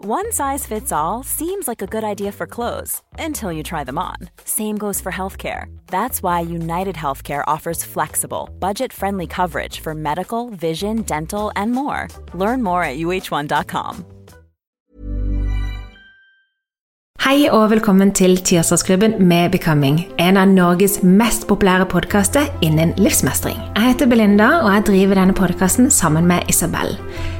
One size fits all seems like a good idea for clothes until you try them on. Same goes for healthcare. That's why United Healthcare offers flexible, budget friendly coverage for medical, vision, dental, and more. Learn more at uh1.com. Hei og velkommen til Tirsdagsklubben med Becoming, en av Norges mest populære podkaster innen livsmestring. Jeg heter Belinda, og jeg driver denne podkasten sammen med Isabel.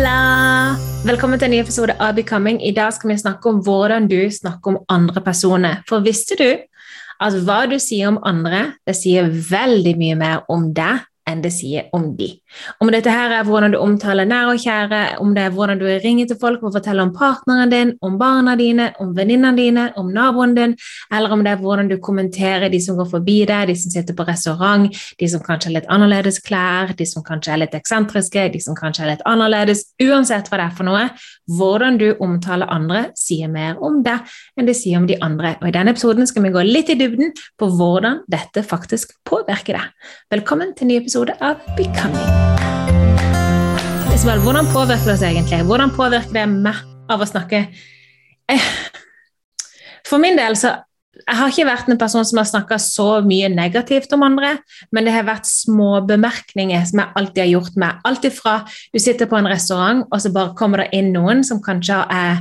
Hola! Velkommen til en ny episode av Becoming. I dag skal vi snakke om hvordan du snakker om andre personer. For visste du at hva du sier om andre, det sier veldig mye mer om deg enn det sier om de. Om dette her er hvordan du omtaler nære og kjære, om det er hvordan du ringer til folk og forteller om partneren din, om barna dine, om venninnene dine, om naboen din, eller om det er hvordan du kommenterer de som går forbi deg, de som sitter på restaurant, de som kanskje har litt annerledes klær, de som kanskje er litt eksentriske, de som kanskje er litt annerledes. Uansett hva det er for noe, hvordan du omtaler andre, sier mer om deg enn det sier om de andre. Og I denne episoden skal vi gå litt i dybden på hvordan dette faktisk påvirker deg. Velkommen til ny episode av Becoming. Isabel, hvordan påvirker det oss egentlig? Hvordan påvirker det meg av å snakke Eh, For min del så jeg har ikke vært en person som har snakka så mye negativt om andre, men det har vært små bemerkninger som jeg alltid har gjort meg. Alt ifra du sitter på en restaurant, og så bare kommer det inn noen som kanskje er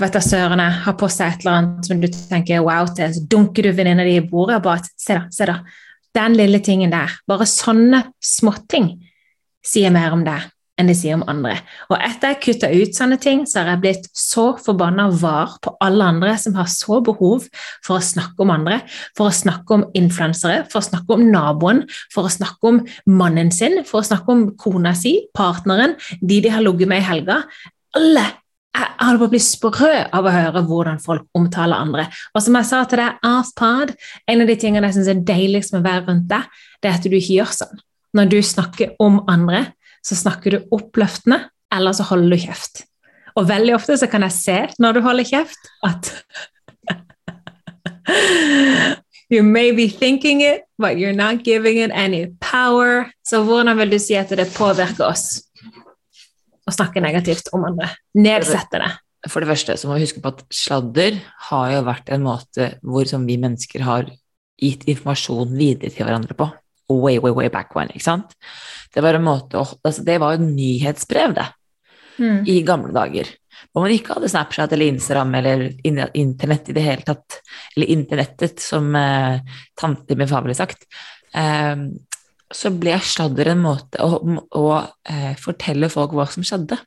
vet da søren, har på seg et eller annet som du tenker wow til, så dunker du venninna di i bordet og bare Se da, se da. Den lille tingen der. Bare sånne småting sier mer om deg enn de sier om andre. Og etter jeg kutta ut sånne ting, så har jeg blitt så forbanna var på alle andre som har så behov for å snakke om andre, for å snakke om influensere, for å snakke om naboen, for å snakke om mannen sin, for å snakke om kona si, partneren, de de har ligget med i helga. Alle jeg holder på å bli sprø av å høre hvordan folk omtaler andre. Og som jeg sa til deg, Aspad, en av de tingene jeg syns er deiligst med å være rundt deg, det er at du ikke gjør sånn. Når du snakker om andre, så snakker du oppløftende, eller så holder du kjeft. Og veldig ofte så kan jeg se når du holder kjeft, at You may be thinking it, but you're not giving it any power. Så hvordan vil du si at det påvirker oss å snakke negativt om andre? Nedsette det. For det første så må vi huske på at sladder har jo vært en måte hvor som vi mennesker har gitt informasjon videre til hverandre på. Way, way, way back when, ikke sant? Det var en måte å, altså det var jo nyhetsbrev, det, Mm. i gamle dager. Hvor man ikke hadde Snapchat eller Instagram eller internett i det hele tatt. Eller internettet, som eh, tante min far ville sagt. Eh, så ble sladder en måte å, å eh, fortelle folk hva som skjedde.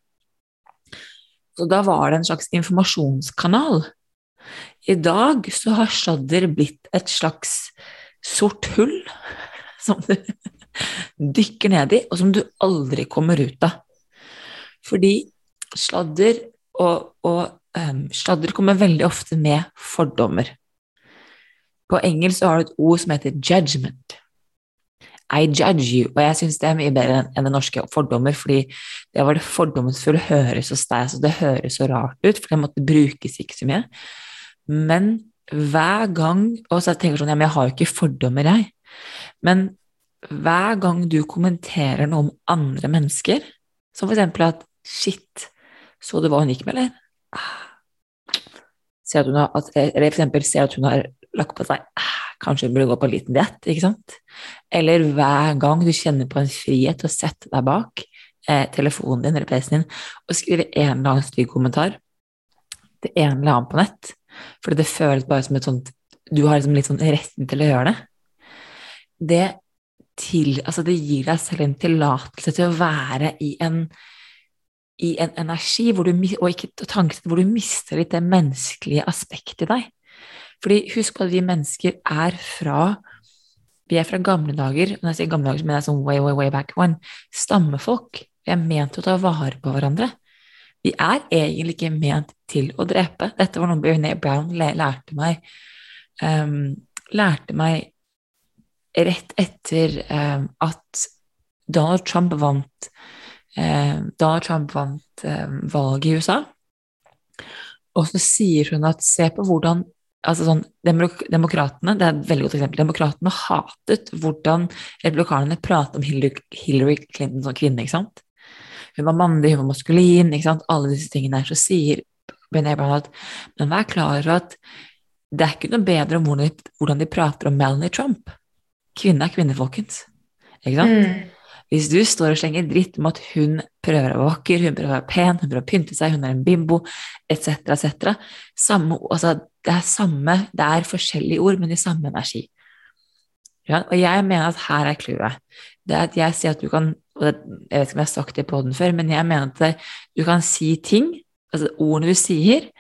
Så da var det en slags informasjonskanal. I dag så har sladder blitt et slags sort hull som du dykker ned i, og som du aldri kommer ut av. Fordi sladder og, og um, sladder kommer veldig ofte med fordommer. På engelsk har du et ord som heter judgment. I judge you. Og jeg syns det er mye bedre enn det norske fordommer, fordi det var det fordomsfulle høres så deg, og det høres så rart ut, for det måtte brukes ikke så mye. Men hver gang Og så tenker jeg sånn, ja, men jeg har jo ikke fordommer, jeg. Men hver gang du kommenterer noe om andre mennesker, som for eksempel at shit, så du hva hun gikk med, eller? Ah. Ser at hun har, at, eller for eksempel ser at hun har lagt på seg ah, Kanskje hun burde gå på en liten diett, ikke sant? Eller hver gang du kjenner på en frihet til å sette deg bak eh, telefonen din eller PC-en din og skrive en eller annen stygg kommentar til en eller annen på nett, fordi det føles bare som et sånt Du har liksom litt sånn retten til å gjøre det. Det, til, altså det gir deg selv en tillatelse til å være i en i en energi du, og ikke tankesett hvor du mister litt det menneskelige aspektet i deg. Fordi husk på at vi mennesker er fra vi er fra gamle dager, og når jeg sier gamle dager, så mener jeg sånn way, way, way back when. Stammefolk. Vi er ment til å ta vare på hverandre. Vi er egentlig ikke ment til å drepe. Dette var noe Brené Brown lærte meg um, Lærte meg rett etter um, at Donald Trump vant um, Donald Trump vant valget i USA. Og så sier hun at se på hvordan altså sånn, Demokratene det er et veldig godt eksempel, demokratene hatet hvordan republikanerne pratet om Hillary, Clinton som kvinne. ikke sant? Hun var mandig, hun var maskulin, ikke sant? alle disse tingene der. Så sier Brené Brown at men vær klar over at det er ikke noe bedre om hvordan de, hvordan de prater om Melanie Trump. Kvinne er kvinne, folkens. Ikke sant? Mm. Hvis du står og slenger dritt om at hun prøver å være vakker, hun prøver å være pen, hun prøver å pynte seg, hun er en bimbo, etc., etc. Samme, altså, det er samme, det er forskjellige ord, men i samme energi. Ja, og jeg mener at her er clouet. Det er at jeg sier at du kan og det, Jeg vet ikke om jeg har sagt det på den før, men jeg mener at det, du kan si ting altså Ordene du sier,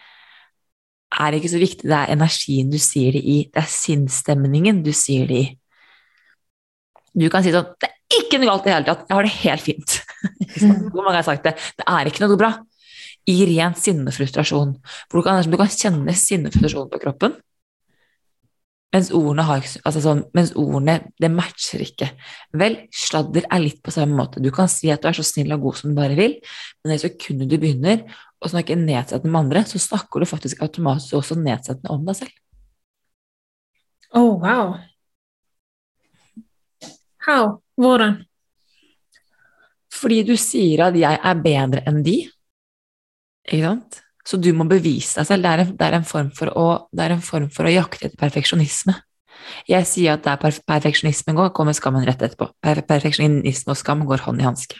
er ikke så viktig. Det er energien du sier det i. Det er sinnsstemningen du sier det i. Du kan si sånn Det er ikke noe galt i det hele tatt. Jeg har det helt fint. Hvor mange har sagt det? Det er ikke noe bra i ren sinnefrustrasjon. Hvor du kan, du kan kjenne sinnefrustrasjonen på kroppen. Mens ordene, har, altså sånn, mens ordene det matcher ikke. Vel, sladder er litt på samme måte. Du kan si at du er så snill og god som du bare vil, men i sekundet du begynner å snakke nedsettende med andre, så snakker du faktisk automatisk også nedsettende om deg selv. Oh, wow. How? Hvordan? Fordi du sier at jeg er bedre enn de, ikke sant? Så du må bevise deg selv. Det er en, det er en, form, for å, en form for å jakte etter perfeksjonisme. Jeg sier at der perfeksjonismen går, kommer skammen rett etterpå. Perfeksjonisme og skam går hånd i hanske.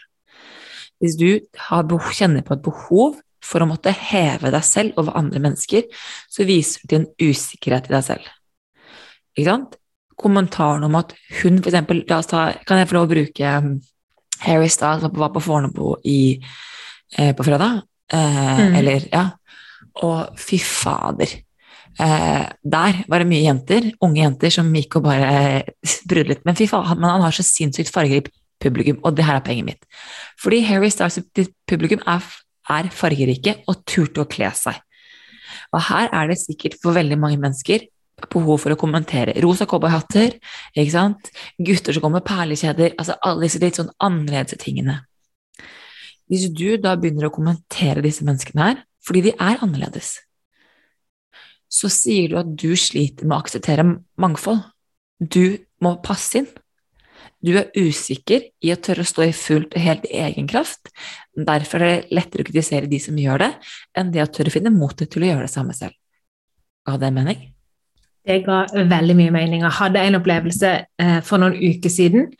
Hvis du kjenner på et behov for å måtte heve deg selv over andre mennesker, så viser du til en usikkerhet i deg selv. Ikke sant? Kommentaren om at hun eksempel, Kan jeg få lov å bruke um, Harry Styles var på Fornebu eh, på fredag? Eh, mm. Eller, ja. Og fy fader. Eh, der var det mye jenter, unge jenter, som gikk og bare brudde litt. Men fy faen, men han har så sinnssykt fargerikt publikum, og det her er poenget mitt. Fordi Harry Stars publikum er, er fargerike og turte å kle seg. Og her er det sikkert for veldig mange mennesker behov for å kommentere. Rosa cowboyhatter, ikke sant? gutter som går med perlekjeder, altså alle disse litt sånn annerledes tingene. Hvis du da begynner å kommentere disse menneskene her, fordi de er annerledes, så sier du at du sliter med å akseptere mangfold. Du må passe inn. Du er usikker i å tørre å stå i fullt og helt egen kraft. Derfor er det lettere å kritisere de som gjør det, enn det å tørre å finne motet til å gjøre det samme selv. Ga det mening? Det ga veldig mye mening. Jeg hadde en opplevelse eh, for noen uker siden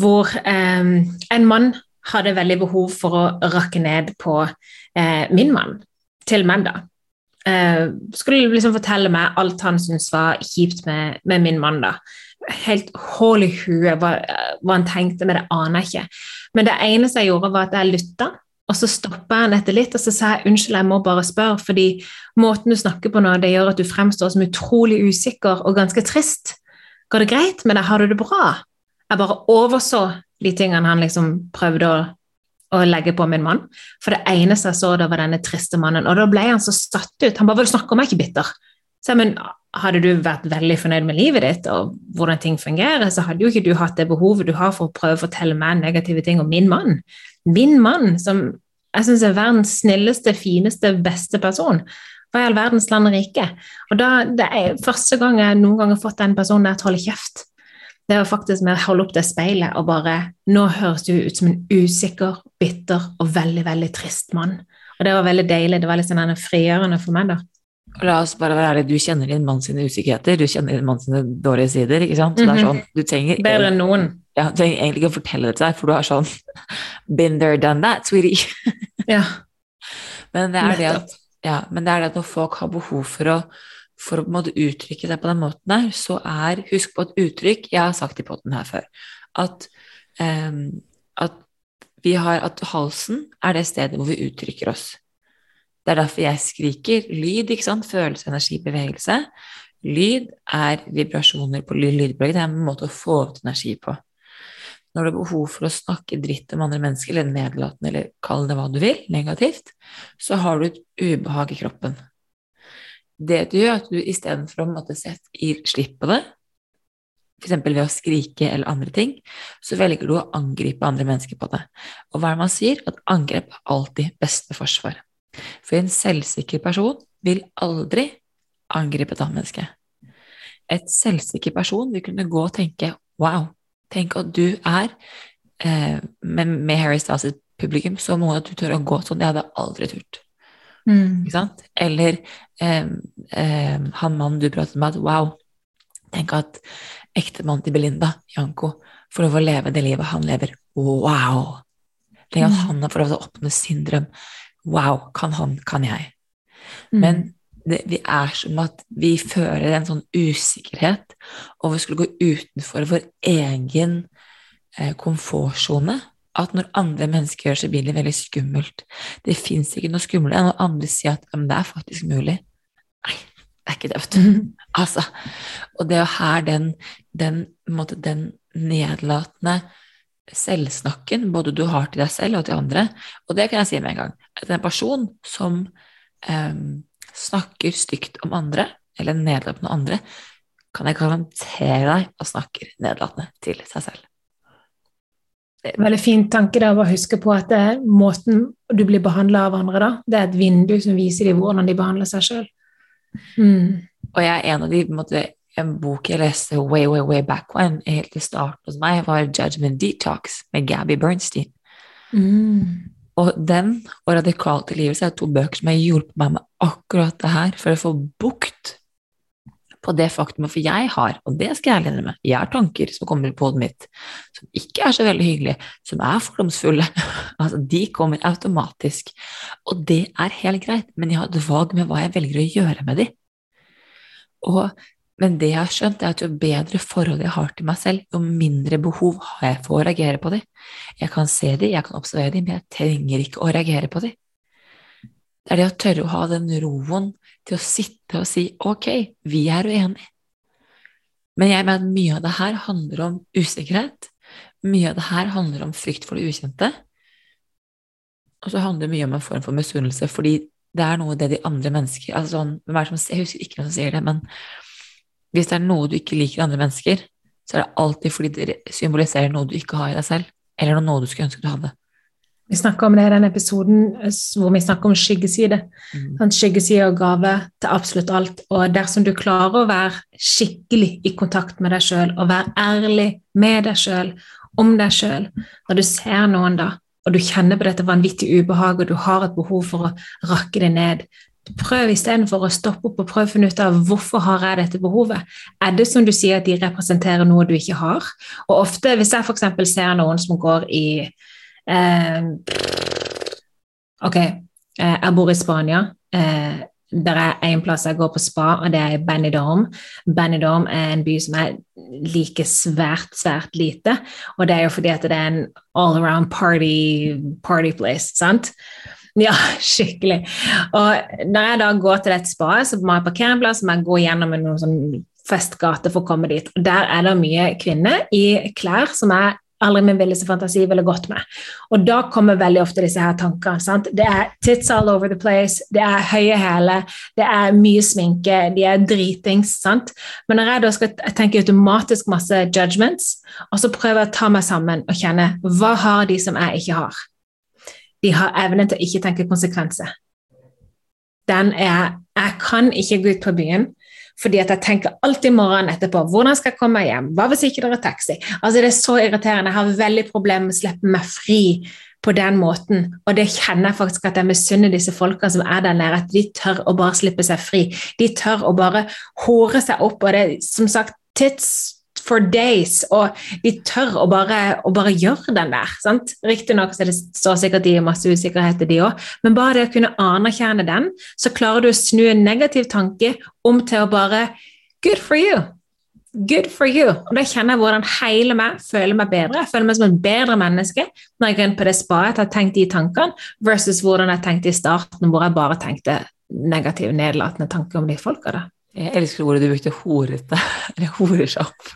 hvor eh, en mann hadde veldig behov for å rakke ned på eh, min mann, til menn, da. Eh, skulle liksom fortelle meg alt han syntes var kjipt med, med min mann, da. Helt hull i huet hva, hva, han tenkte, men det aner jeg ikke. Men det eneste jeg gjorde, var at jeg lytta. Og så stoppa han etter litt og så sa jeg unnskyld, jeg må bare spørre, fordi måten du snakker på nå, det gjør at du fremstår som utrolig usikker og ganske trist. Går det greit med deg? Har du det bra? Jeg bare overså de tingene han liksom prøvde å, å, legge på min mann. For det eneste jeg så, da var denne triste mannen. Og da ble han så satt ut. Han bare 'Vil du snakke om meg, ikke bitter?' Så jeg, men hadde du vært veldig fornøyd med livet ditt og hvordan ting fungerer, så hadde jo ikke du hatt det behovet du har for å prøve å fortelle meg negative ting om min mann. Min mann, som jeg syns er verdens snilleste, fineste, beste person. Hva i all verdens land og rike? Og da, Det er første gang jeg noen gang har fått den personen der til å holde kjeft. Det var faktisk med å holde opp det speilet og bare Nå høres du ut som en usikker, bitter og veldig, veldig trist mann. Og det var veldig deilig. Det var litt sånn frigjørende for meg, da. La oss bare være ærlige, du kjenner din mann sine usikkerheter, du kjenner din mann sine dårlige sider, ikke sant? Så det er sånn, du trenger Bedre enn noen. Ja, du trenger egentlig ikke å fortelle det til deg, for du har sånn Been there, done that, sweetie. Ja. Men det er det at, ja, men det er det at når folk har behov for å, for å på en måte uttrykke seg på den måten der, så er Husk på et uttrykk Jeg har sagt i potten her før at, um, at vi har at halsen er det stedet hvor vi uttrykker oss. Det er derfor jeg skriker. Lyd, ikke sant? Følelse, energi, bevegelse. Lyd er vibrasjoner på lydbølgen. Det er en måte å få ut energi på. Når du har behov for å snakke dritt om andre mennesker, eller nedlatende, eller kall det hva du vil, negativt, så har du et ubehag i kroppen. Det du gjør, at du istedenfor å måtte sette i slipp på det, f.eks. ved å skrike eller andre ting, så velger du å angripe andre mennesker på det. Og hva er det man sier? At angrep er alltid beste forsvar. For en selvsikker person vil aldri angripe et annet menneske. Et selvsikker person vil kunne gå og tenke wow, tenk at du er eh, med, med Harry Styles' publikum så må at du tør å gå sånn. Det hadde jeg aldri turt. Mm. Ikke sant? Eller eh, eh, han mannen du pratet med, at wow, tenk at ektemannen til Belinda, Janko, får lov å leve det livet han lever. Wow! Tenk at mm. han har fått lov til å oppnå sin drøm. Wow, kan han, kan jeg? Mm. Men det, vi er som at vi fører en sånn usikkerhet over å skulle gå utenfor vår egen eh, komfortsone. At når andre mennesker gjør seg billig, veldig skummelt. Det fins ikke noe skummelt enn når andre sier at det er faktisk mulig. Nei, det er ikke det, vet du. Altså, og det er jo her den, den, måte, den nedlatende selvsnakken både du har til deg selv og til andre. Og det kan jeg si med en gang. At en person som um, snakker stygt om andre, eller nedlatende andre, kan jeg garantere deg at snakker nedlatende til seg selv. Veldig fin tanke da, å huske på at det er måten du blir behandla av andre da, det er et vindu som viser dem hvordan de behandler seg sjøl. Mm. Og jeg er en av de måte, en bok jeg leste way, way, way back when, helt i starten hos meg, var Judgment Detox med Gabby Bernstein. Mm. Og den og Radikal tilgivelse er to bøker som har hjulpet meg med akkurat det her, for å få bukt på det faktumet, for jeg har, og det skal jeg ærlig med, jeg har tanker som kommer på hodet mitt, som ikke er så veldig hyggelige, som er fordomsfulle. altså, de kommer automatisk. Og det er helt greit, men jeg har et valg med hva jeg velger å gjøre med de. Og men det jeg har skjønt, er at jo bedre forhold jeg har til meg selv, jo mindre behov har jeg for å reagere på dem. Jeg kan se dem, jeg kan observere dem, men jeg trenger ikke å reagere på dem. Det er det å tørre å ha den roen til å sitte og si ok, vi er uenige. Men jeg mener at mye av det her handler om usikkerhet. Mye av det her handler om frykt for det ukjente. Og så handler det mye om en form for misunnelse, fordi det er noe det de andre mennesker altså sånn, Jeg husker ikke hvem som sier det, men hvis det er noe du ikke liker i andre mennesker, så er det alltid fordi det symboliserer noe du ikke har i deg selv, eller noe du skulle ønske du hadde. Vi snakka om det i den episoden eh, hvor vi snakker om skyggeside. Mm. Skyggeside og gave til absolutt alt. Og dersom du klarer å være skikkelig i kontakt med deg sjøl, og være ærlig med deg sjøl, om deg sjøl, når du ser noen da, og du kjenner på dette vanvittige ubehaget, og du har et behov for å rakke det ned, Prøv istedenfor å stoppe opp og prøve å finne ut av hvorfor har jeg dette behovet. Er det som du sier at de representerer noe du ikke har? Og ofte, hvis jeg f.eks. ser noen som går i eh, Ok, eh, jeg bor i Spania. Eh, der er en plass jeg går på spa, og det er Benidorm. Benidorm er en by som er like svært, svært lite. Og det er jo fordi at det er en all around party, party place. sant? Ja, skikkelig. Og når jeg da går til dette spaet, så må jeg parkere en plass, må jeg gå gjennom en sånn festgate for å komme dit. Og der er det mye kvinner i klær som jeg aldri min villeste fantasi ville gått med. Og da kommer veldig ofte disse her tankene. sant? Det er tits all over the place, det er høye hæler, det er mye sminke, de er dritings. sant? Men når jeg da skal tenke automatisk masse judgments, og så prøver jeg å ta meg sammen og kjenne hva har de som jeg ikke har? De har evnen til å ikke tenke konsekvenser. Den er Jeg kan ikke gå ut på byen fordi at jeg tenker alltid morgenen etterpå hvordan skal jeg komme meg hjem, hva hvis ikke det er taxi? Altså Det er så irriterende. Jeg har veldig problemer med å slippe meg fri på den måten. Og det kjenner jeg faktisk at jeg misunner disse folka som er der nede, at de tør å bare slippe seg fri. De tør å bare håre seg opp, og det er som sagt tits for days, og de tør å bare, å bare gjøre den der. sant? Riktignok står sikkert i masse usikkerheter, de òg, men bare det å kunne anerkjenne den, så klarer du å snu en negativ tanke om til å bare Good for you! Good for you! Og da kjenner jeg hvordan hele meg føler meg bedre. Jeg føler meg som et bedre menneske når jeg går inn på det spaet jeg har tenkt de tankene, versus hvordan jeg tenkte i starten, hvor jeg bare tenkte negative, nedlatende tanker om de folka. Jeg elsker ordet du brukte, horete. Eller horer seg opp.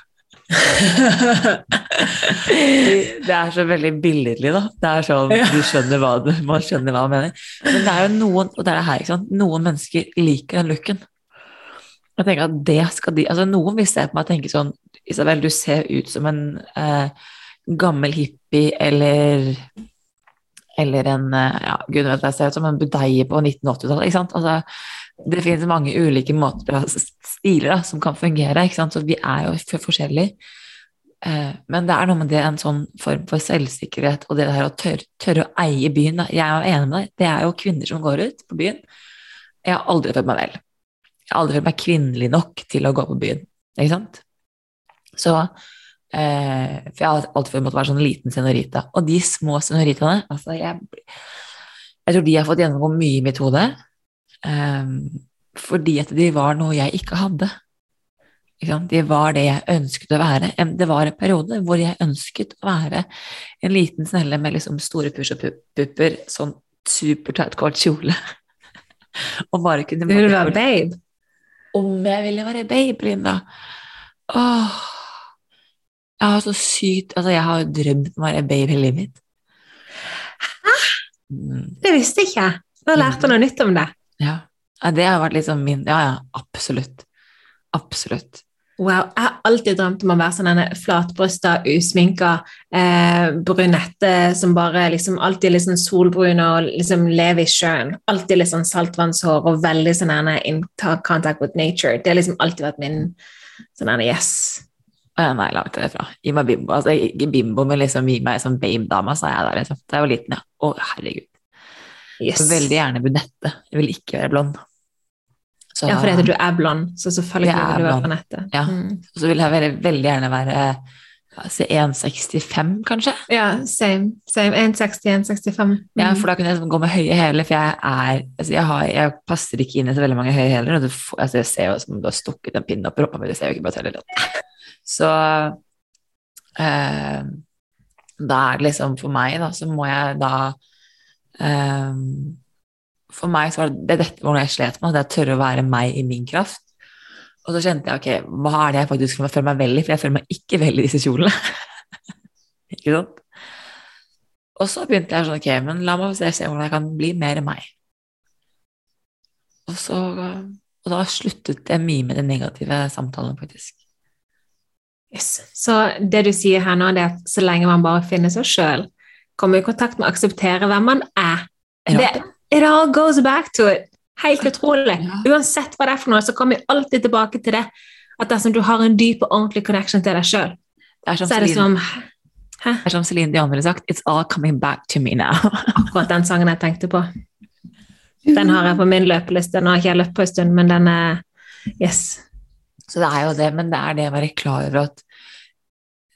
det er så veldig billedlig, da. Det er sånn, du skjønner hva du, Man skjønner hva han mener. Men det er jo noen og det er her, ikke sant? noen mennesker liker den looken. Jeg tenker at det skal de, altså Noen vil se på meg og tenke sånn Isabel, du ser ut som en eh, gammel hippie eller eller en eh, ja, gud vet jeg ser ut som en budeie på 1980-tallet. ikke sant? Altså, det finnes mange ulike måter, stiler da, som kan fungere, så vi er jo forskjellige. Eh, men det er noe med det, en sånn form for selvsikkerhet og det der å tørre, tørre å eie byen. Da. Jeg er jo enig med deg, det er jo kvinner som går ut på byen. Jeg har aldri følt meg vel. Jeg har aldri følt meg kvinnelig nok til å gå på byen, ikke sant. Så eh, For jeg har alltid å være sånn liten senorita. Og de små senoritaene, altså jeg, jeg tror de har fått gjennomgå mye i mitt hode. Eh, fordi at de var noe jeg ikke hadde. Det var det jeg ønsket å være. Det var en periode hvor jeg ønsket å være en liten snelle med liksom store push og pupper, sånn supertight kort kjole. og bare kunne Du ville være babe? Om jeg ville være babe, Linda. Åh. Jeg har så sykt Altså, jeg har drømt om å være babe hele livet mitt. Hæ? Mm. Det visste jeg ikke. Du har lært noe nytt om det. Ja. Det har vært liksom min Ja, ja, absolutt. Absolutt. Wow, Jeg har alltid drømt om å være sånn flatbrysta, usminka eh, brunette som bare liksom alltid liksom solbrun og liksom lever i sjøen. Alltid sånn saltvannshår og veldig sånn in contact with nature. Det har liksom alltid vært min sånn yes. Nei, langt derfra. Gi meg bimbo. Altså, ikke bimbo, men liksom gi meg som babe-dama, sa jeg der. Liksom. Da jeg var liten, ja. Å, herregud. Yes. Veldig gjerne brunette. Jeg vil ikke være blond. Så, ja, fordi du er blond, så selvfølgelig vil du være brunette. Ja. Mm. Så vil jeg veldig, veldig gjerne være altså 1,65, kanskje? Ja, same. same. 1,60-1,65. Mm. Ja, for da kunne jeg gå med høye hæler, for jeg er altså jeg, har, jeg, passer ikke inn i så veldig mange høye hæler. Altså jeg ser jo som om du har stukket en pinne opp i rumpa mi, det ser jo ikke bra ut heller. Så eh, da er det liksom for meg, da, så må jeg da eh, For meg så var det, det dette hvordan jeg slet med, det jeg å å være meg i min kraft. Og så kjente jeg ok, hva er det jeg faktisk føler meg vel i, for jeg føler meg ikke vel i disse kjolene. ikke sant? Og så begynte jeg sånn, ok, men la meg se, se hvordan jeg kan bli mer meg. Og, så, og da sluttet jeg mye med de negative samtalene, faktisk. Yes. Så det du sier her nå, det er at så lenge man bare finner seg sjøl, kommer i kontakt med å akseptere hvem man er det, It all goes back to it. Helt utrolig. Ja. Uansett hva det er for noe, så kommer vi alltid tilbake til det at dersom du har en dyp og ordentlig connection til deg sjøl, så er det som Hæ? Det er som Celine Dion ville sagt It's all coming back to me now. Akkurat den sangen jeg tenkte på. Den har jeg på min løpeliste. Nå har ikke jeg løpt på en stund, men den er Yes. Så det er jo det, men det er det å være klar over at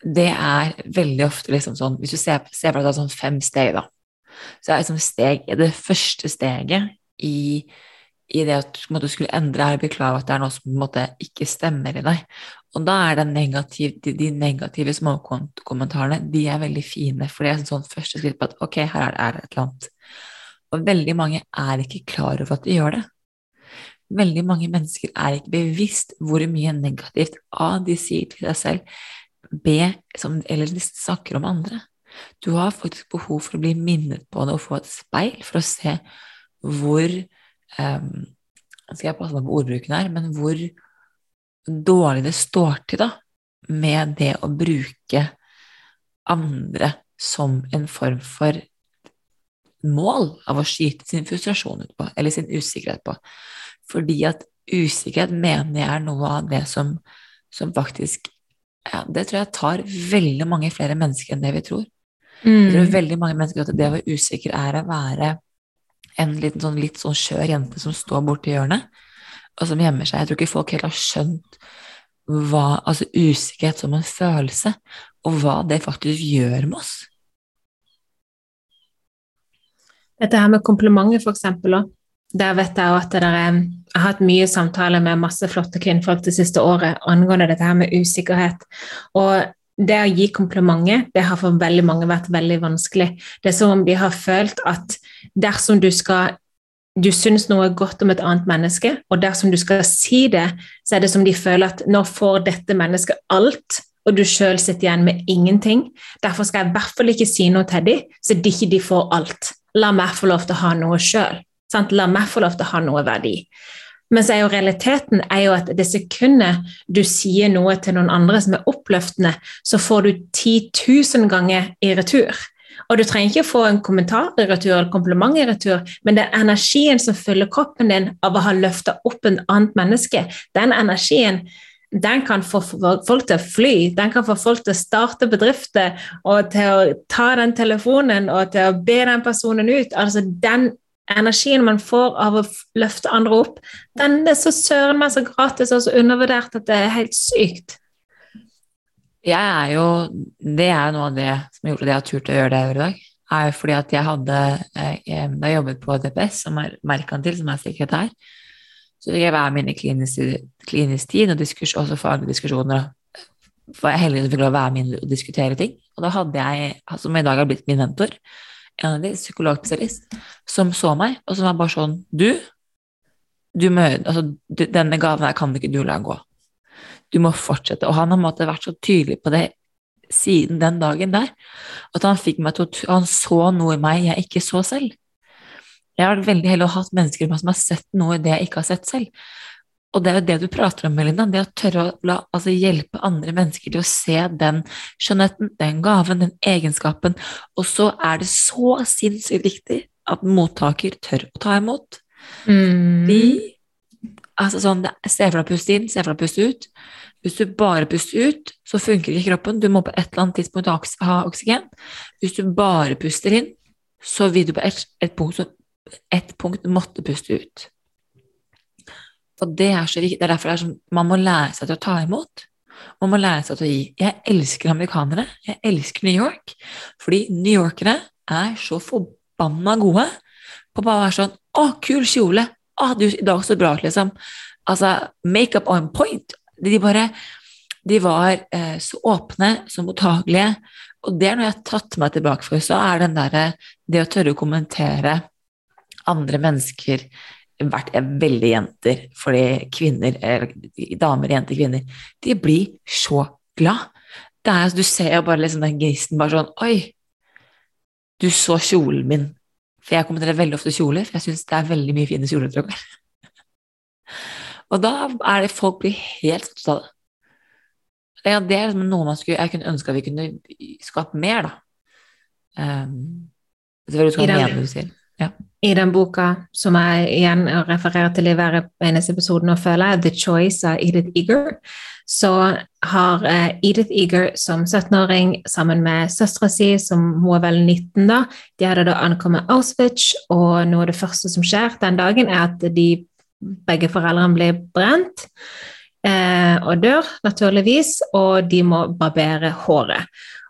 det er veldig ofte liksom sånn Hvis du ser, ser på det sånn fem steg, da, så er liksom steg Det første steget i, i det at du skulle endre, er å beklage at det er noe som på en måte ikke stemmer i deg. Og da er negativ, de, de, negative småkommentarene de er veldig fine, for det er sånn første skritt på at ok, her er er det et eller annet. Og veldig mange er ikke klar over at de gjør det. Veldig mange mennesker er ikke bevisst hvor mye negativt A de sier til deg selv, B som, eller snakker om andre. Du har faktisk behov for å bli minnet på det og få et speil for å se hvor um, Skal jeg passe meg på ordbruken her, men hvor dårlig det står til da, med det å bruke andre som en form for mål av å skyte sin frustrasjon ut på, eller sin usikkerhet på. Fordi at usikkerhet mener jeg er noe av det som, som faktisk ja, Det tror jeg tar veldig mange flere mennesker enn det vi tror. Mm. Jeg tror mm. veldig mange mennesker at det å være usikker er å være en liten sånn, litt sånn skjør jente som står borti hjørnet, og som gjemmer seg. Jeg tror ikke folk helt har skjønt hva, altså usikkerhet som en følelse, og hva det faktisk gjør med oss. Dette her med komplimenter, for eksempel, der vet jeg at det jeg har hatt mye samtaler med masse flotte kvinnfolk det siste året angående dette her med usikkerhet. Og det å gi komplimenter det har for veldig mange vært veldig vanskelig. Det er som om de har følt at dersom du skal du syns noe godt om et annet menneske, og dersom du skal si det, så er det som de føler at nå får dette mennesket alt, og du sjøl sitter igjen med ingenting. Derfor skal jeg i hvert fall ikke si noe til dem, så de ikke får alt. La meg få lov til å ha noe sjøl. La meg få lov til å ha noe verdi. Men så er jo realiteten er jo at det sekundet du sier noe til noen andre som er oppløftende, så får du 10 000 ganger i retur. Og du trenger ikke få en kommentar i retur eller kompliment i retur, men den energien som fyller kroppen din av å ha løfta opp en annet menneske, den energien den kan få folk til å fly, den kan få folk til å starte bedrifter og til å ta den telefonen og til å be den personen ut. Altså den energien man får av å løfte andre opp, den er så søren meg så gratis og så undervurdert at det er helt sykt. Jeg er jo Det er noe av det som gjorde at jeg har turt å gjøre det jeg i dag. er jo fordi at jeg hadde eh, Da jeg jobbet på DPS, som er merkantil, som er sekretær, så fikk jeg være inn i klinisk, klinisk tid og diskurs, også faglige diskusjoner. For jeg heldigvis fikk lov å være med inn og diskutere ting. Og da hadde jeg, som i dag har blitt min mentor, en av de, psykologspesialist, som så meg, og som var bare sånn Du, du må, altså, denne gaven her kan ikke du la gå. Du må fortsette. Og han har måtte, vært så tydelig på det siden den dagen der, at han fikk meg til å Han så noe i meg jeg ikke så selv. Jeg har vært veldig heldig ha hatt mennesker som har sett noe i det jeg ikke har sett selv. Og det er jo det du prater om, Melinda, det å tørre å la, altså hjelpe andre mennesker til å se den skjønnheten, den gaven, den egenskapen. Og så er det så sinnssykt viktig at mottaker tør å ta imot. Mm. Vi altså sånn, Se for deg å puste inn, se for deg å puste ut. Hvis du bare puster ut, så funker ikke kroppen. Du må på et eller annet tidspunkt ha oksygen. Hvis du bare puster inn, så vil du på et, et, punkt, et punkt måtte puste ut. Og det er så. Det er derfor det er sånn, man må lære seg til å ta imot. Man må lære seg til å gi. Jeg elsker amerikanere. Jeg elsker New York. Fordi New Yorkere er så forbanna gode på bare å være sånn Å, kul kjole! Å, du, i dag så bra ut, liksom. Altså, makeup on point. De bare De var eh, så åpne, så mottagelige. Og det er noe jeg har tatt meg tilbake for. Så er den derre Det å tørre å kommentere andre mennesker vært veldig jenter, fordi kvinner, eller damer, jenter, kvinner, de blir så glad. Det er, du ser jo bare liksom den gnisten bare sånn Oi, du så kjolen min. For jeg kommenterer veldig ofte kjoler, for jeg syns det er veldig mye fine kjoler. Og da er det folk blir helt satt av det. Ja, det er liksom noe man skulle, jeg kunne ønske at vi kunne skape mer, da. Um, det er hva du skal mene du sier. Ja i den boka, som jeg igjen refererer til i hver eneste episode nå, føler jeg, 'The Choice' av Edith Eager, så har eh, Edith Eager som 17-åring sammen med søstera si, som hun er vel 19 da, de hadde da ankommet Auschwitz, og noe av det første som skjer den dagen, er at de begge foreldrene blir brent. Eh, og dør, naturligvis, og de må barbere håret.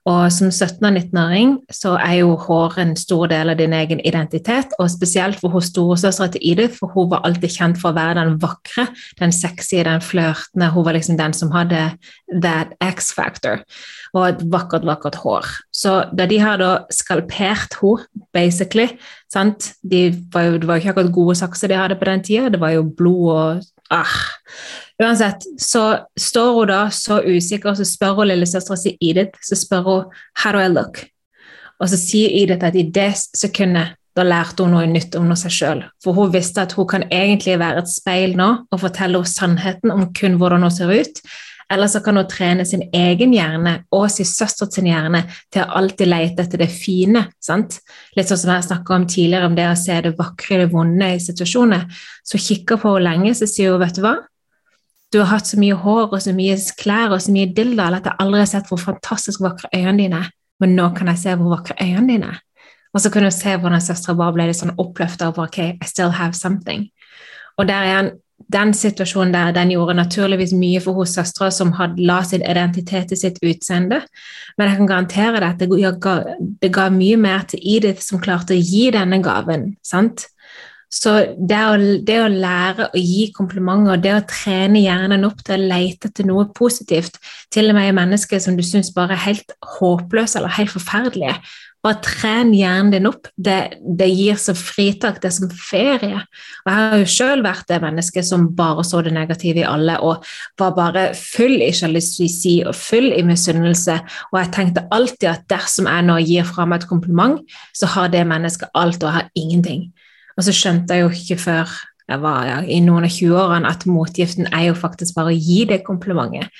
Og som 17- og 19-åring så er jo hår en stor del av din egen identitet, og spesielt for hos storesøstera til Edith, for hun var alltid kjent for å være den vakre, den sexy, den flørtende. Hun var liksom den som hadde that X-factor, og et vakkert, vakkert hår. Så da de har da skalpert henne, basically sant? De var jo, Det var jo ikke akkurat gode sakser de hadde på den tida, det var jo blod og ah. Uansett, så står hun da så usikker, så spør hun lillesøstera si Edith så spør hun, How do I look? Og så sier Edith at i det sekundet da lærte hun noe nytt om seg sjøl. For hun visste at hun kan egentlig være et speil nå og fortelle henne sannheten om kun hvordan hun ser ut. Eller så kan hun trene sin egen hjerne og sin søsters hjerne til å alltid lete etter det fine. sant? Litt sånn som jeg snakka om tidligere, om det å se det vakre det vonde i situasjoner. Så kikker på henne lenge, så sier hun, vet du hva? Du har hatt så mye hår og så mye klær og så mye dilldall at jeg aldri har sett hvor fantastisk vakre øynene dine er. Men nå kan jeg se hvor vakre øynene dine er. Og så kunne du se hvordan søstera bare ble litt sånn oppløfta over ok, I still have something. Og der er han, den situasjonen der den gjorde naturligvis mye for hos søstera som hadde la sin identitet i sitt utseende, men jeg kan garantere deg at det ga, det ga mye mer til Edith som klarte å gi denne gaven. sant? Så det å, det å, lære å gi komplimenter, det å trene hjernen opp til å lete etter noe positivt, til og med i mennesker som du syns bare er helt håpløse eller helt forferdelige, bare tren hjernen din opp. Det, det, gir som fritak, det er som ferie. Og Jeg har jo selv vært det mennesket som bare så det negative i alle, og var bare full i sjalusi og full i misunnelse. Og jeg tenkte alltid at dersom jeg nå gir fra meg et kompliment, så har det mennesket alt, og har ingenting. Og så skjønte jeg jo ikke før jeg var ja, i noen av 20-årene at motgiften er jo faktisk bare å gi det komplimentet.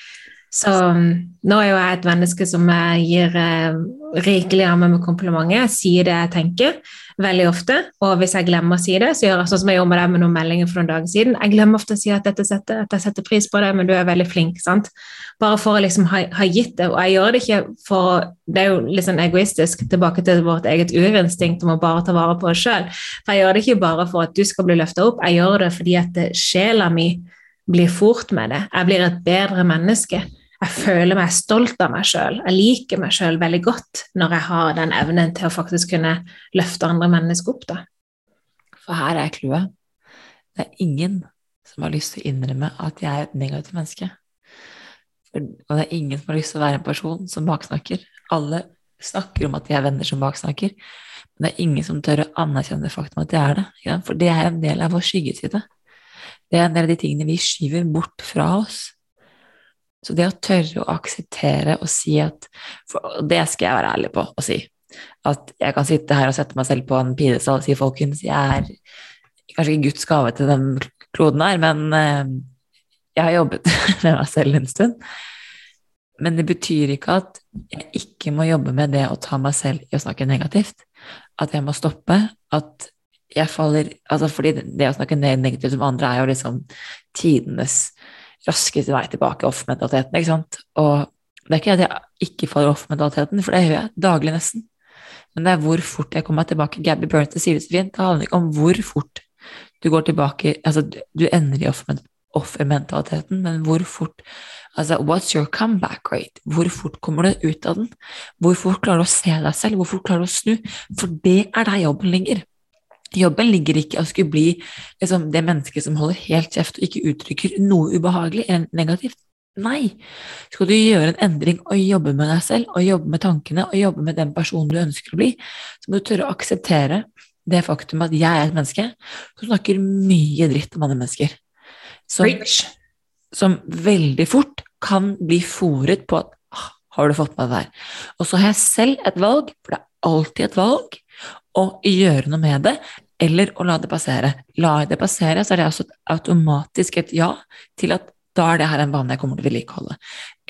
Så um, nå er jo jeg et menneske som gir eh, rikelig av meg med komplimenter. Jeg sier det jeg tenker, veldig ofte. Og hvis jeg glemmer å si det, så gjør jeg sånn som jeg gjorde med deg med noen meldinger for noen dager siden. Jeg glemmer ofte å si at, setter, at jeg setter pris på det, men du er veldig flink. sant? Bare for å liksom ha, ha, gitt det. Og jeg gjør det ikke for Det er jo litt sånn egoistisk, tilbake til vårt eget urinstinkt om å bare ta vare på oss sjøl. For jeg gjør det ikke bare for at du skal bli løfta opp, jeg gjør det fordi at sjela mi blir fort med det. Jeg blir et bedre menneske jeg føler meg stolt av meg sjøl. Jeg liker meg sjøl veldig godt når jeg har den evnen til å faktisk kunne løfte andre mennesker opp. da. For her er clouet. Det er ingen som har lyst til å innrømme at jeg er et negativt menneske. og det er ingen som har lyst til å være en person som baksnakker. Alle snakker om at de er venner som baksnakker, men det er ingen som tør å anerkjenne det faktum at de er det. For det er en del av vår skyggeside. Det er en del av de tingene vi skyver bort fra oss. Så det å tørre å akseptere og si at For det skal jeg være ærlig på å si. At jeg kan sitte her og sette meg selv på en pidestall og si folkens, jeg er kanskje ikke Guds gave til den kloden her, men eh, jeg har jobbet med meg selv en stund. Men det betyr ikke at jeg ikke må jobbe med det å ta meg selv i å snakke negativt. At jeg må stoppe. At jeg faller altså Fordi det å snakke negativt om andre er jo liksom tidenes raskeste vei tilbake off-mentaliteten. ikke sant? Og det er ikke at jeg ikke faller off-mentaliteten, for det gjør jeg daglig nesten. Men det er hvor fort jeg kommer meg tilbake. Gabby Burnett sier det så fint. Det handler ikke om hvor fort du går tilbake Altså, du ender i offermentaliteten, men hvor fort Altså, what's your comeback rate? Hvor fort kommer du ut av den? Hvor fort klarer du å se deg selv? Hvor fort klarer du å snu? For det er der jobben ligger. Jobben ligger ikke i å skulle bli liksom, det mennesket som holder helt kjeft og ikke uttrykker noe ubehagelig eller negativt. Nei. Skal du gjøre en endring og jobbe med deg selv og jobbe med tankene og jobbe med den personen du ønsker å bli, så må du tørre å akseptere det faktum at jeg er et menneske som snakker mye dritt om andre mennesker. Som, som veldig fort kan bli fòret på at ah, har du fått med deg det her? Og så har jeg selv et valg, for det er alltid et valg, å gjøre noe med det, eller å la det passere. La det passere, så er det også automatisk et ja til at da er det her en vane jeg kommer til å vedlikeholde.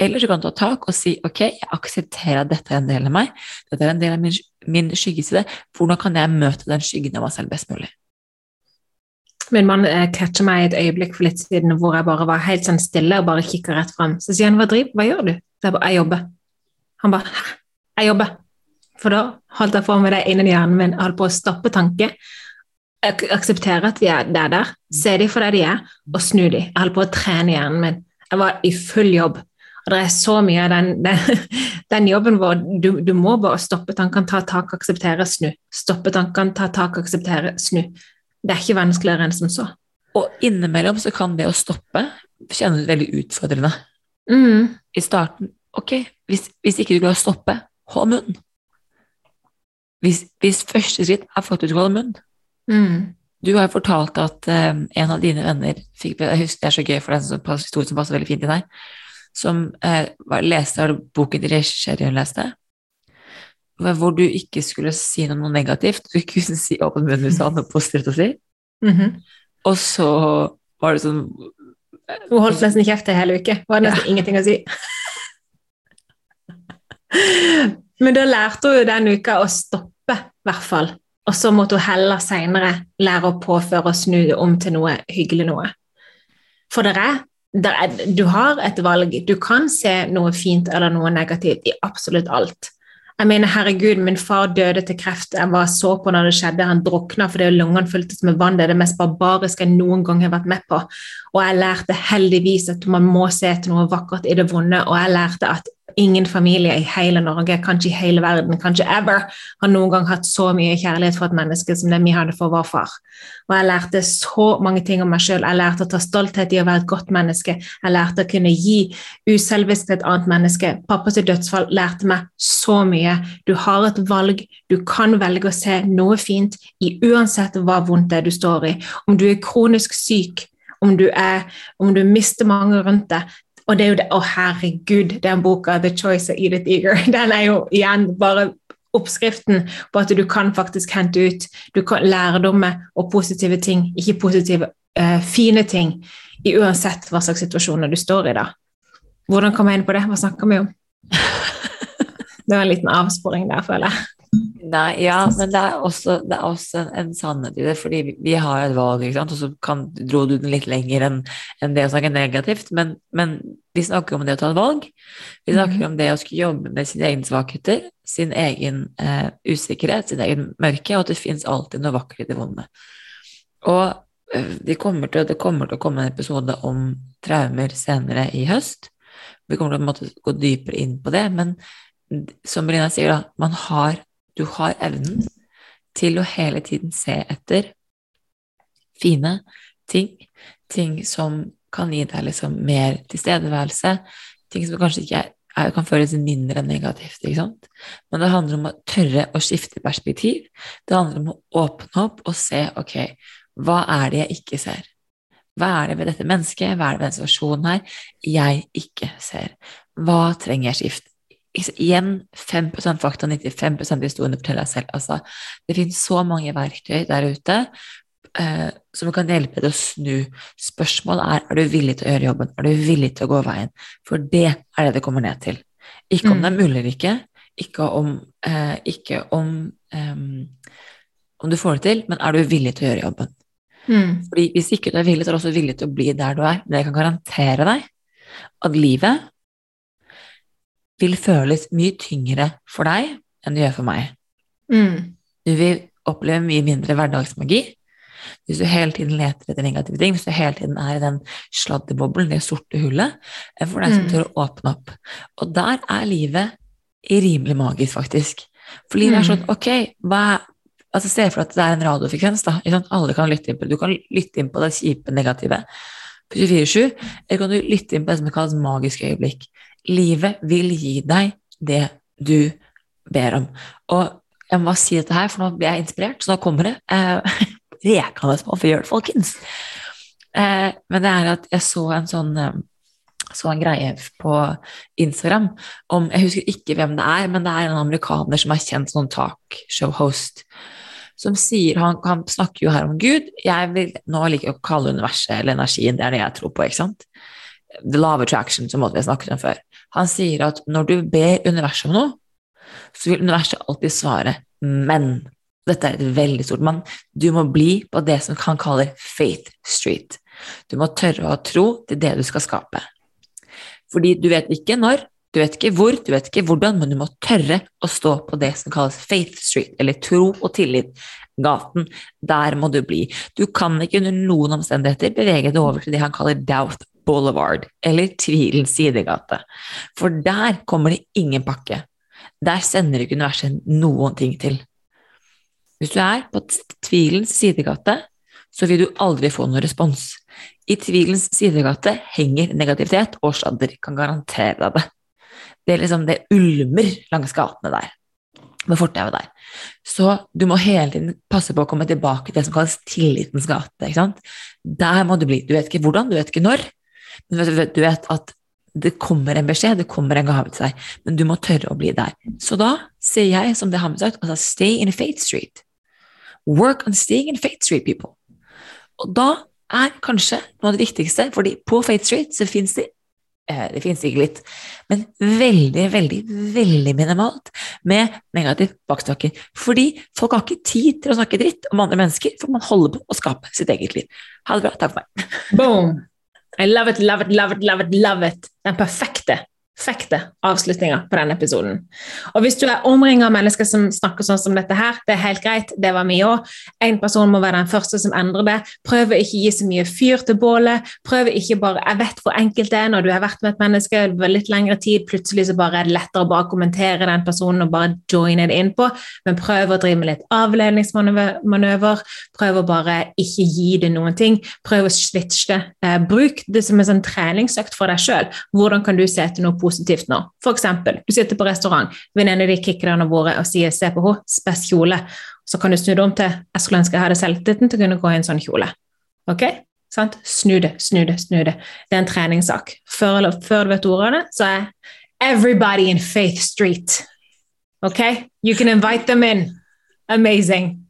Eller så kan du ta tak og si ok, jeg aksepterer at dette er en del av meg, dette er en del av min, min skyggeside, hvordan kan jeg møte den skyggen av meg selv best mulig? Min mann catcha catcher meg et øyeblikk for litt siden hvor jeg bare var helt sånn stille og bare kikka rett fram. Så sier han hva driver hva gjør du? Så jeg bare jeg jobber. Han bare hæ, jeg jobber. For da holdt jeg for meg det inni hjernen min, jeg holdt på å stoppe tanke. Akseptere at de er der, der, se dem for det de er, og snu dem. Jeg holdt på å trene hjernen min. Jeg var i full jobb. Og det er så mye av den, den, den, jobben hvor du, du, må bare stoppe tankene, ta tak, akseptere, snu. Stoppe tankene, ta tak, akseptere, snu. Det er ikke vanskeligere enn som så. Og innimellom så kan det å stoppe kjennes veldig utfordrende. Mm. I starten Ok, hvis, hvis ikke du klarer å stoppe, hold munnen. Hvis, hvis første skritt er faktisk å holde munn, mm. Du har jo fortalt at um, en av dine venner fikk, Jeg husker det er så gøy, for det er en sånn historie som passer veldig fint til deg. Som uh, var, leste av boken til Sherry leste, hvor du ikke skulle si noe negativt. Du kunne si åpen munn hvis du hadde noe positivt å si. Mhm. Og så var det sånn Hun holdt nesten kjeft ei hel uke. Hun hadde nesten ingenting å si. Men da lærte hun den uka å stoppe, i hvert fall. Og så måtte hun heller seinere lære å påføre og snu det om til noe hyggelig noe. For det er, er Du har et valg. Du kan se noe fint eller noe negativt i absolutt alt. Jeg mener, herregud, min far døde til kreft. Jeg var så på når det skjedde. Han drukna fordi lungene fyltes med vann. Det er det mest barbariske jeg noen gang har vært med på. Og jeg lærte heldigvis at man må se etter noe vakkert i det vonde, og jeg lærte at ingen familie i hele Norge, kanskje i hele verden, kanskje ever, har noen gang hatt så mye kjærlighet for et menneske som det vi hadde for vår far. Og jeg lærte så mange ting om meg sjøl. Jeg lærte å ta stolthet i å være et godt menneske. Jeg lærte å kunne gi uselvisk til et annet menneske. Pappas dødsfall lærte meg så mye. Du har et valg. Du kan velge å se noe fint i uansett hva vondt det er du står i. Om du er kronisk syk, om du, er, om du mister mange rundt deg, og det er jo det Å, herregud, den boka 'The Choice of Edith Eager', den er jo igjen bare oppskriften på at du kan faktisk hente ut du kan lærdommer og positive ting, ikke positive, uh, fine ting, i uansett hva slags situasjoner du står i da. Hvordan kom jeg inn på det? Hva snakker vi om? Det var en liten avsporing der, føler jeg. Nei, ja, men det er også, det er også en, en, sannhet i det, fordi vi, vi har et valg, ikke sant? og så kan, dro du den litt lenger enn en det å snakke negativt, men, men, vi snakker om det å ta et valg. Vi snakker mm. om det å skulle jobbe med sine egne svakheter, sin egen eh, usikkerhet, sin egen mørke, og at det fins alltid noe vakkert i det vonde. Og eh, de kommer til, det kommer til å komme en episode om traumer senere i høst. Vi kommer til å måtte, gå dypere inn på det, men som Brina sier, da, man har du har evnen til å hele tiden se etter fine ting, ting som kan gi deg liksom mer tilstedeværelse, ting som kanskje ikke er, kan føles mindre negativt. ikke sant? Men det handler om å tørre å skifte perspektiv. Det handler om å åpne opp og se ok, hva er det jeg ikke ser? Hva er det ved dette mennesket, hva er det ved denne situasjonen her jeg ikke ser? Hva trenger jeg skifte? Igjen 5% fakta, 95% historien forteller deg selv. Altså, det finnes så mange verktøy der ute eh, som kan hjelpe deg å snu. Spørsmålet er er du villig til å gjøre jobben, er du villig til å gå veien? For det er det det kommer ned til. Ikke om mm. det er mulig eller ikke, ikke om, eh, ikke om, eh, om du får det til, men er du villig til å gjøre jobben? Mm. Fordi Hvis ikke du er villig, så er du også villig til å bli der du er. Men jeg kan garantere deg at livet vil føles mye tyngre for deg enn det gjør for meg. Mm. Du vil oppleve mye mindre hverdagsmagi hvis du hele tiden leter etter negative ting, hvis du hele tiden er i den sladdeboblen, det sorte hullet, enn for deg som mm. tør å åpne opp. Og der er livet rimelig magisk, faktisk. For livet er sånn, mm. ok, hva er altså Se for deg at det er en radiofrekvens. da, Alle kan lytte inn på. Du kan lytte inn på det kjipe, negative på 24-7, eller kan du lytte inn på det som kalles magisk øyeblikk. Livet vil gi deg det du ber om. Og jeg må si dette her, for nå blir jeg inspirert, så nå kommer det. Eh, Rekende på for gjør det, folkens. Eh, men det er at jeg så en sånn eh, så en greie på Instagram om Jeg husker ikke hvem det er, men det er en amerikaner som er kjent som talkshow-host. Som sier han, han, snakker jo her om Gud. Jeg vil nå like å kalle universet eller energien, det er det jeg tror på, ikke sant? The of attraction, som vi har snakket om før. Han sier at når du ber universet om noe, så vil universet alltid svare 'men'. Dette er et veldig stort men. Du må bli på det som han kaller faith street. Du må tørre å ha tro til det du skal skape. Fordi du vet ikke når, du vet ikke hvor, du vet ikke hvordan, men du må tørre å stå på det som kalles faith street, eller tro og tillit. Gaten. Der må du bli. Du kan ikke under noen omstendigheter bevege deg over til det han kaller doubt Boulevard, eller Tvilens sidegate. For der kommer det ingen pakke. Der sender ikke universet noen ting til. Hvis du er på Tvilens sidegate, så vil du aldri få noen respons. I Tvilens sidegate henger negativitet og sladder, kan garantere deg det. Det er liksom det ulmer langs gatene der. med fortauet der. Så du må hele tiden passe på å komme tilbake til det som kalles tillitens gate. Der må du bli. Du vet ikke hvordan, du vet ikke når, men du vet, at det kommer en beskjed, det kommer en gave til deg, men du må tørre å bli der. Så da sier jeg, som det har med seg, altså stay in Faith Street. Work on staying in Faith Street, people. Og da er kanskje noe av det viktigste, fordi på Faith Street så fins det eh, det finnes ikke litt, men veldig, veldig, veldig minimalt med negativ bakstokker. Fordi folk har ikke tid til å snakke dritt om andre mennesker, for man holder på å skape sitt eget liv. Ha det bra. Takk for meg. Boom! I love it, love it, love it, love it, love it. Den perfekte perfekte avslutninga på denne episoden. Og Hvis du er omringa av mennesker som snakker sånn som dette her, det er helt greit, det var vi òg. En person må være den første som endrer det. Prøv å ikke gi så mye fyr til bålet. Prøv ikke bare Jeg vet hvor enkelt det er når du har vært med et menneske over litt lengre tid, plutselig så bare er det lettere å bare kommentere den personen og bare joine det innpå, men prøv å drive med litt avledningsmanøver. Prøv å bare ikke gi det noen ting. Prøv å switche det. Eh, bruk det som en sånn treningsøkt for deg sjøl. Hvordan kan du se etter noe positivt nå. For eksempel, du sitter på restaurant, venninnene di kicker deg våre og sier 'se på henne, spes kjole'. Så kan du snu det om til 'jeg skulle ønske jeg hadde selvtilliten til å kunne gå i en sånn kjole'. Ok? Sant? Snu det, snu det, snu det. Det er en treningssak. Før, eller, før du vet ordet av det, så er 'everybody in Faith Street'. Ok? You can invite them in. Amazing.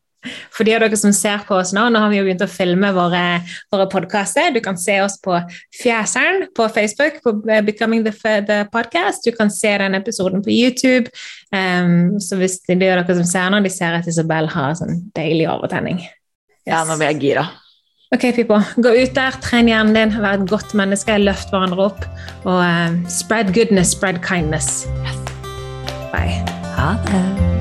For de av dere som ser på oss nå, nå har vi jo begynt å filme våre, våre podkaster. Du kan se oss på Fjæseren på Facebook, på eh, Becoming the, the, Podcast. Du kan se den episoden på YouTube. Um, så hvis de av dere som ser nå, de ser at Isabel har sånn deilig overtenning. Yes. Ja, nå blir jeg gira. Ok, people. Gå ut der, tren hjernen din, vær et godt menneske, løft hverandre opp. Og uh, spread goodness, spread kindness. Yes. Bye. Ha det.